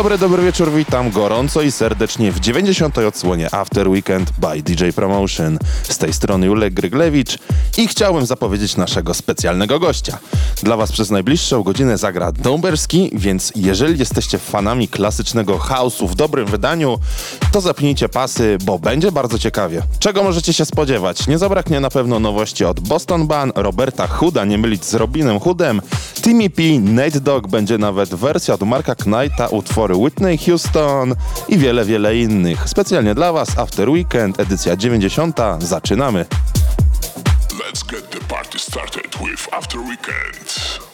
Dobry, dobry wieczór, witam gorąco i serdecznie w 90. odsłonie After Weekend by DJ Promotion. Z tej strony Julek Gryglewicz i chciałbym zapowiedzieć naszego specjalnego gościa. Dla Was przez najbliższą godzinę zagra Dąberski, więc jeżeli jesteście fanami klasycznego house'u w dobrym wydaniu, to zapnijcie pasy, bo będzie bardzo ciekawie. Czego możecie się spodziewać? Nie zabraknie na pewno nowości od Boston Ban, Roberta Hooda, nie mylić z Robinem Hoodem, Timmy P, Nate Dogg, będzie nawet wersja od Marka Knighta, utwory Whitney Houston i wiele, wiele innych. Specjalnie dla Was After Weekend, edycja 90. Zaczynamy! Let's get the party started with After Weekend.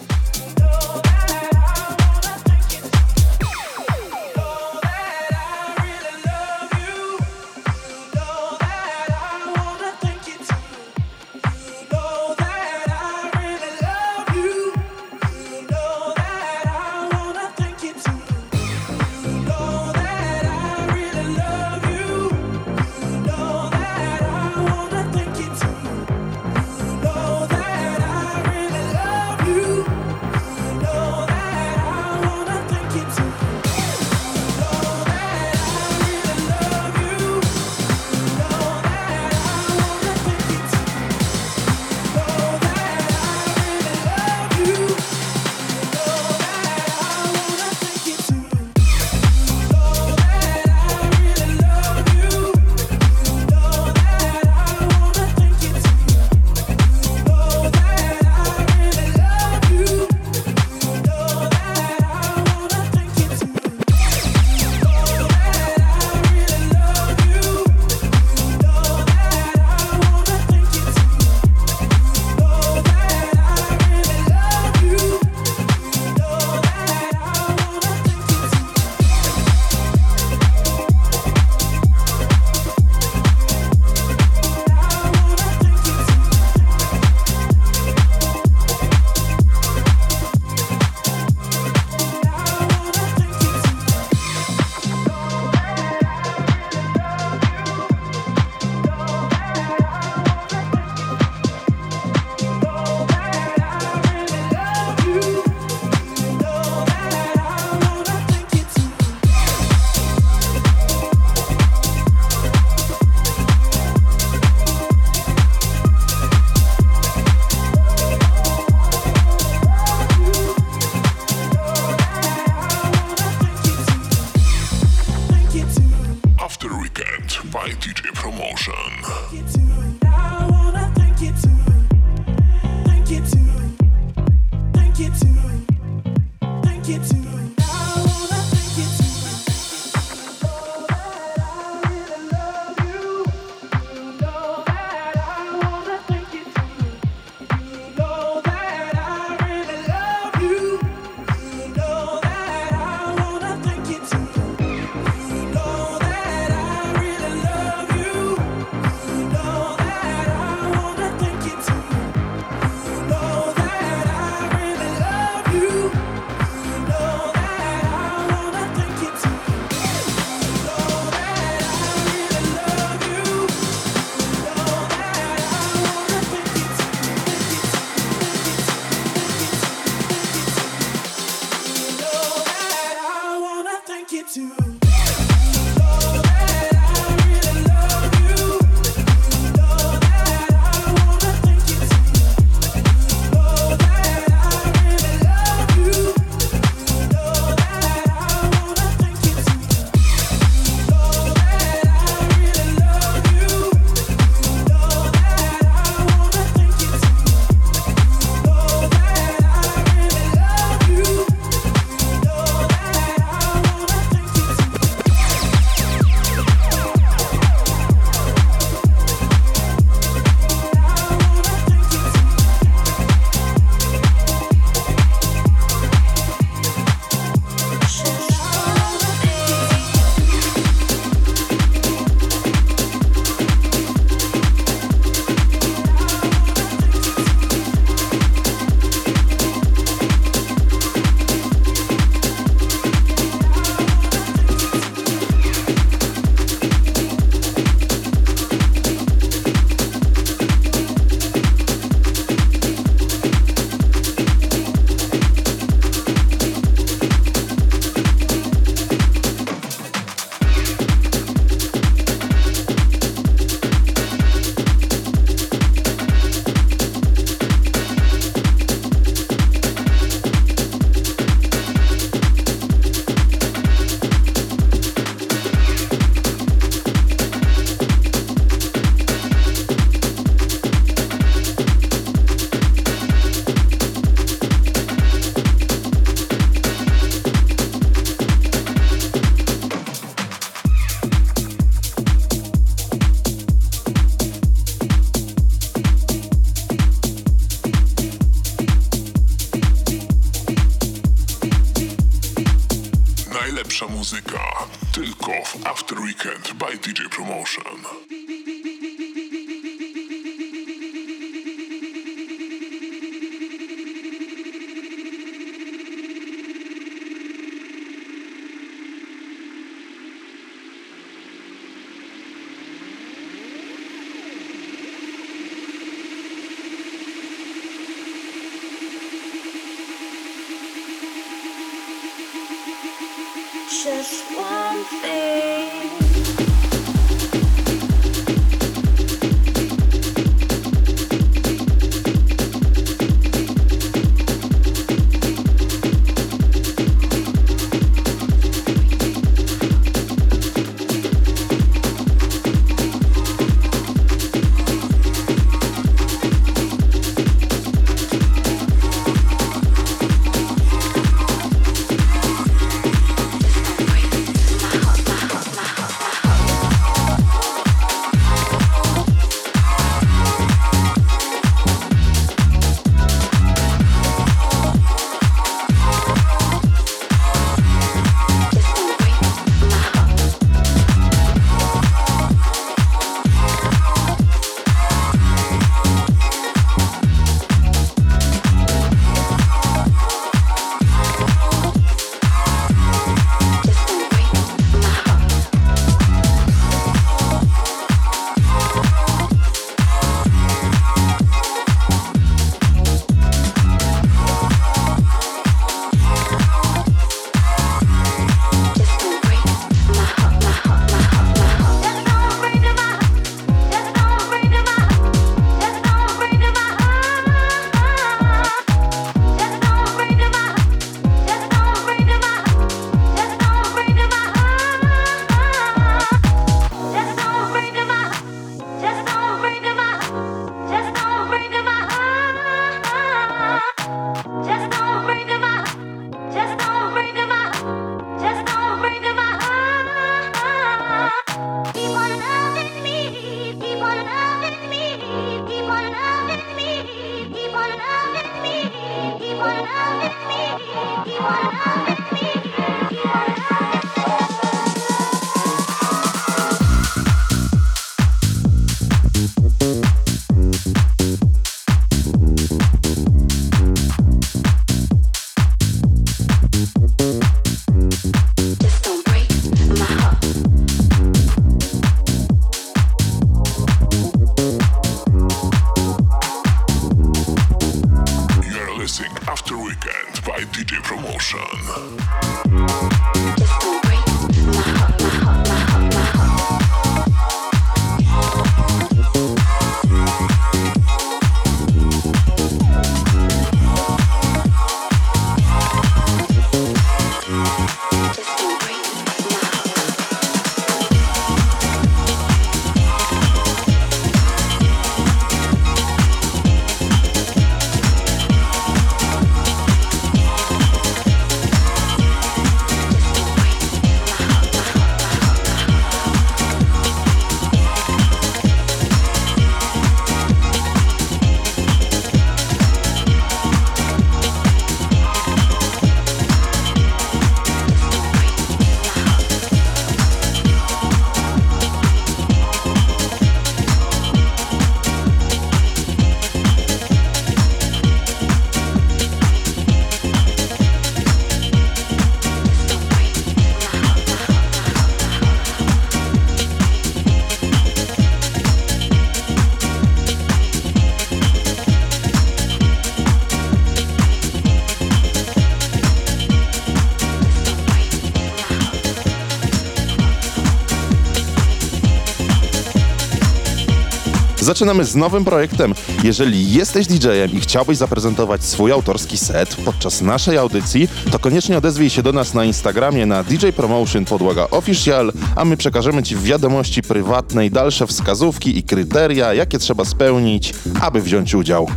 Zaczynamy z nowym projektem. Jeżeli jesteś DJ-em i chciałbyś zaprezentować swój autorski set podczas naszej audycji, to koniecznie odezwij się do nas na Instagramie na DJ Promotion podłoga official, a my przekażemy Ci w wiadomości prywatnej dalsze wskazówki i kryteria, jakie trzeba spełnić, aby wziąć udział.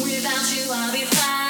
Without you, I'll be fine.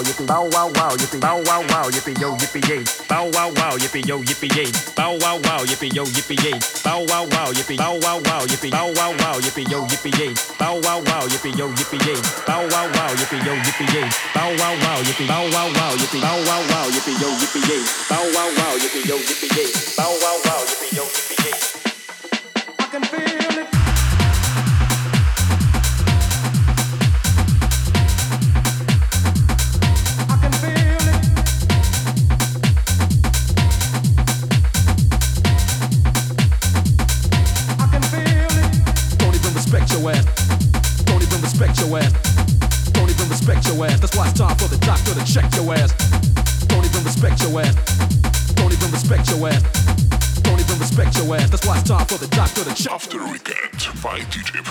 Wow yippee bow wow wow, yippee bow wow wow, yippee yo, yippee yay. Bow wow wow, yippee yo, yippee yay. Bow wow wow, yippee yo, yippee yay. Bow wow wow, yippee bow wow wow, yippee bow wow wow, yippee yo, yippee yay. Bow wow wow, yippee yo, yippee yay. Bow wow wow, yippee yo, yippee yay. Bow wow wow, yippee bow wow wow, yippee bow wow wow, yippee yo, yippee yay. Bow wow wow, yippee yo, yippee yay. Bow wow wow, yippee yo, by DJ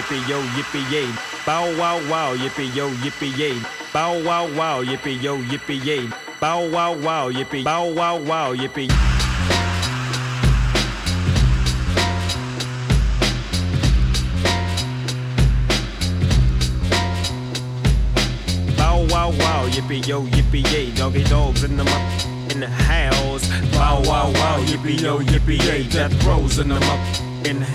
yippee yo, yippee yay. Bow wow wow, yippee yo, yippee yay. Bow wow wow, yippee yo, yippee yay. Bow wow wow, yippee bow wow wow, yippee. Bow wow wow, yippee yo, yippee yay, doggy dogs in the mu- in the house. Bow wow wow, yippee yo, yippee yay, death rows in the mu- in the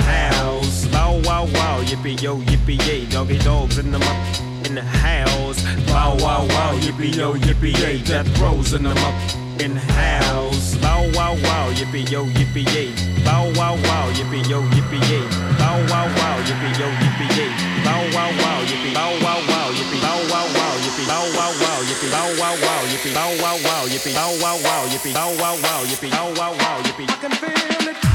Bow wow wow, yippee yo, yippee yay, doggy dogs in the mu- in the house. Bow wow wow, yippee yo, yippee yay, death rows in the mu- in the house. Bow wow wow, yippee yo, yippee yay. Bow wow wow, yippee yo, yippee yay. Bow wow wow, yippee yo, yippee yay. Bow wow wow, yippee bow wow wow, yippee bow wow wow, yippee bow wow wow, yippee bow wow wow, yippee bow wow wow, yippee bow wow wow, yippee bow wow wow, yippee bow wow wow, yippee. I can feel it.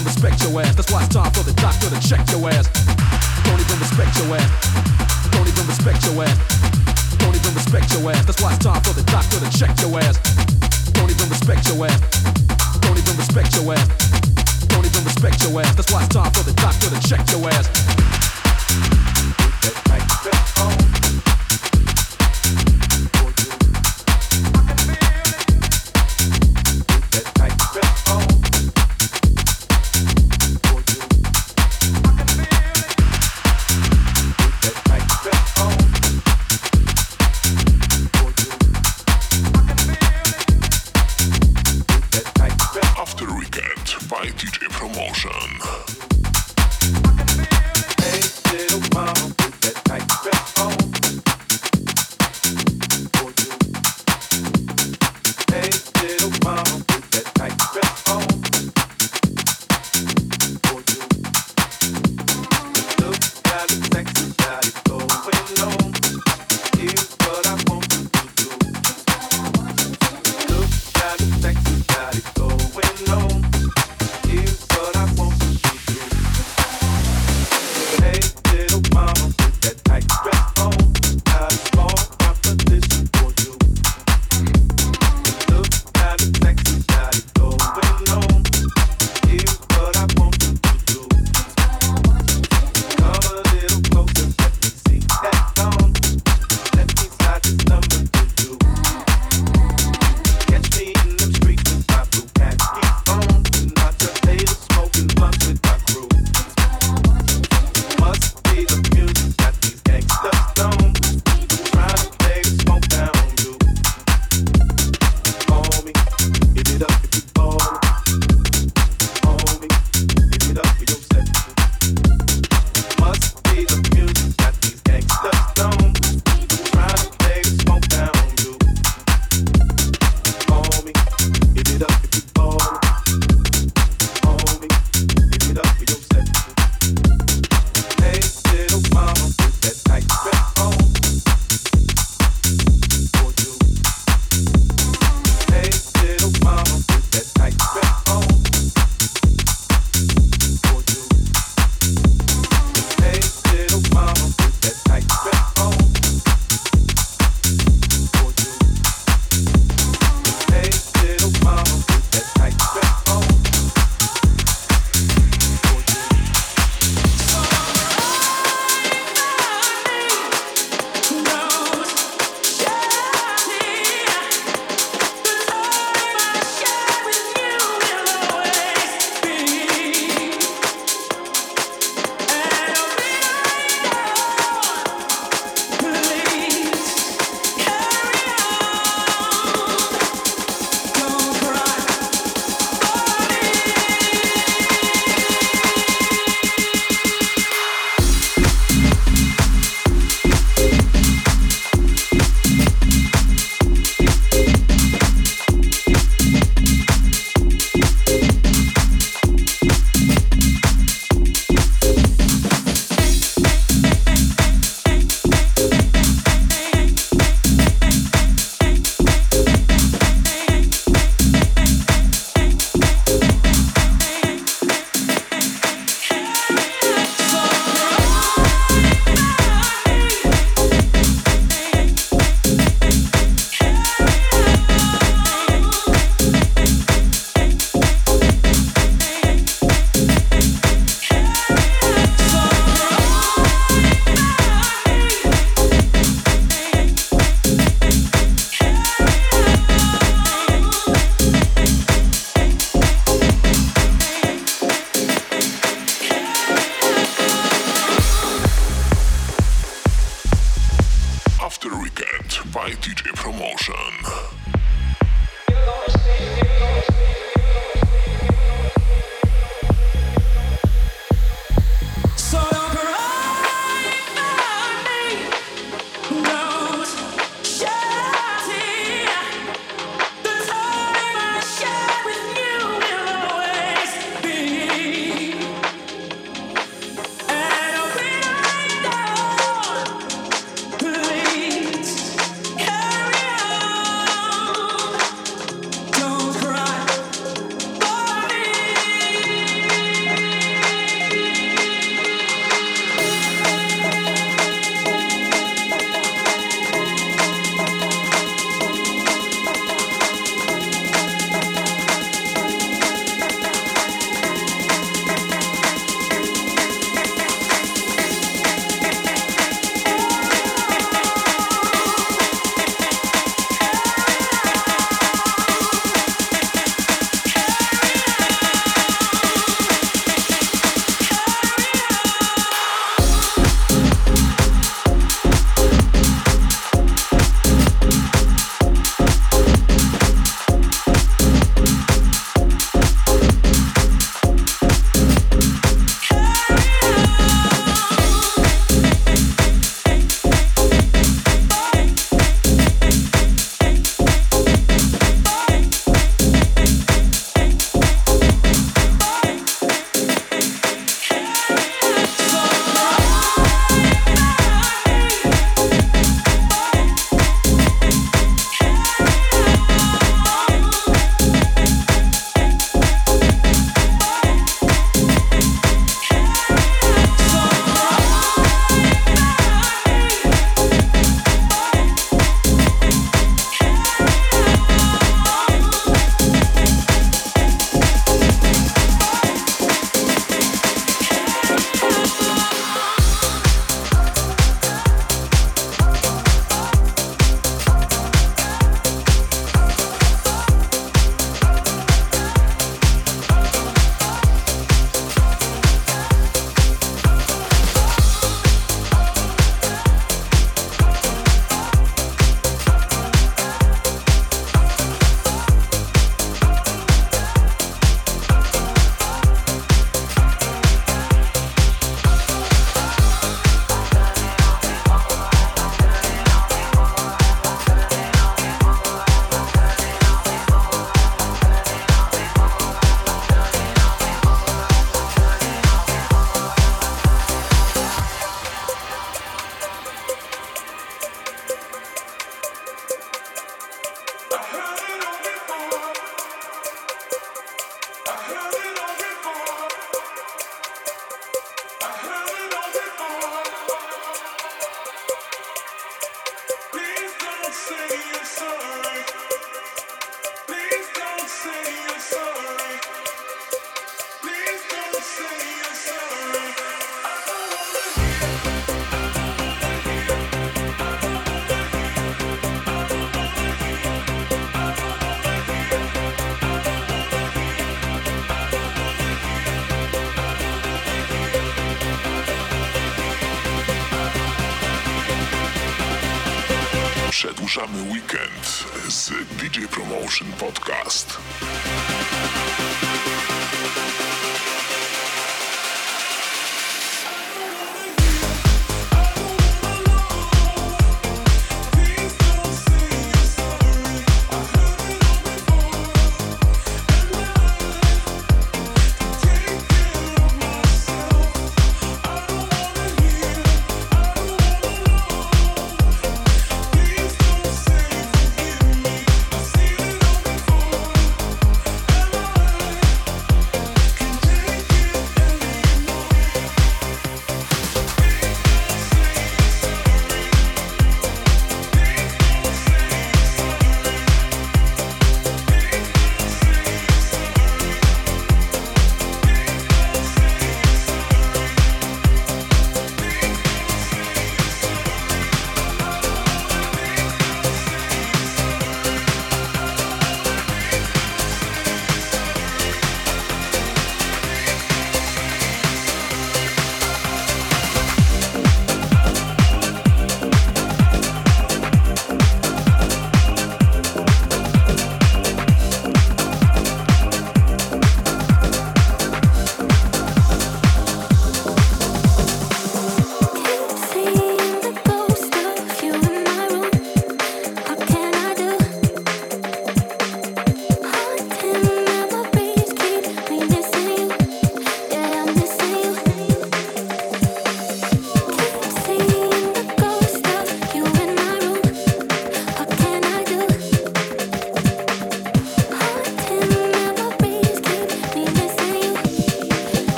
Even respect your ass. That's why it's time for the doctor to check your ass. Don't even respect your ass. Don't even respect your ass. Don't even respect your ass. That's why it's time for the doctor to check your ass. Don't even respect your ass. Don't even respect your ass. Don't even respect your ass. That's why it's time for the doctor to check your ass. After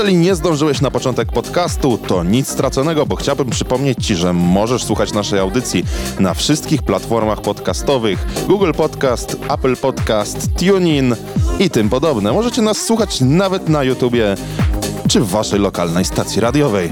Jeżeli nie zdążyłeś na początek podcastu, to nic straconego, bo chciałbym przypomnieć Ci, że możesz słuchać naszej audycji na wszystkich platformach podcastowych: Google Podcast, Apple Podcast, TuneIn i tym podobne. Możecie nas słuchać nawet na YouTubie czy w Waszej lokalnej stacji radiowej.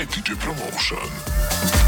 By DJ Promotion.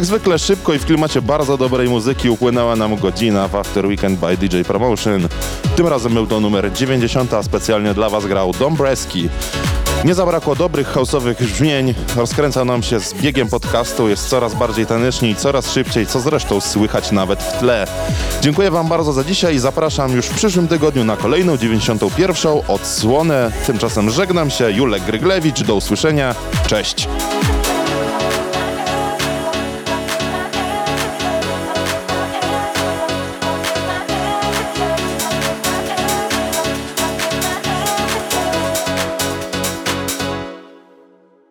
Jak zwykle szybko i w klimacie bardzo dobrej muzyki upłynęła nam godzina w After Weekend by DJ Promotion. Tym razem był to numer 90, a specjalnie dla Was grał Dombreski. Nie zabrakło dobrych house'owych brzmień, rozkręca nam się z biegiem podcastu, jest coraz bardziej tanecznie i coraz szybciej, co zresztą słychać nawet w tle. Dziękuję Wam bardzo za dzisiaj i zapraszam już w przyszłym tygodniu na kolejną 91. odsłonę. Tymczasem żegnam się, Julek Gryglewicz, do usłyszenia, cześć!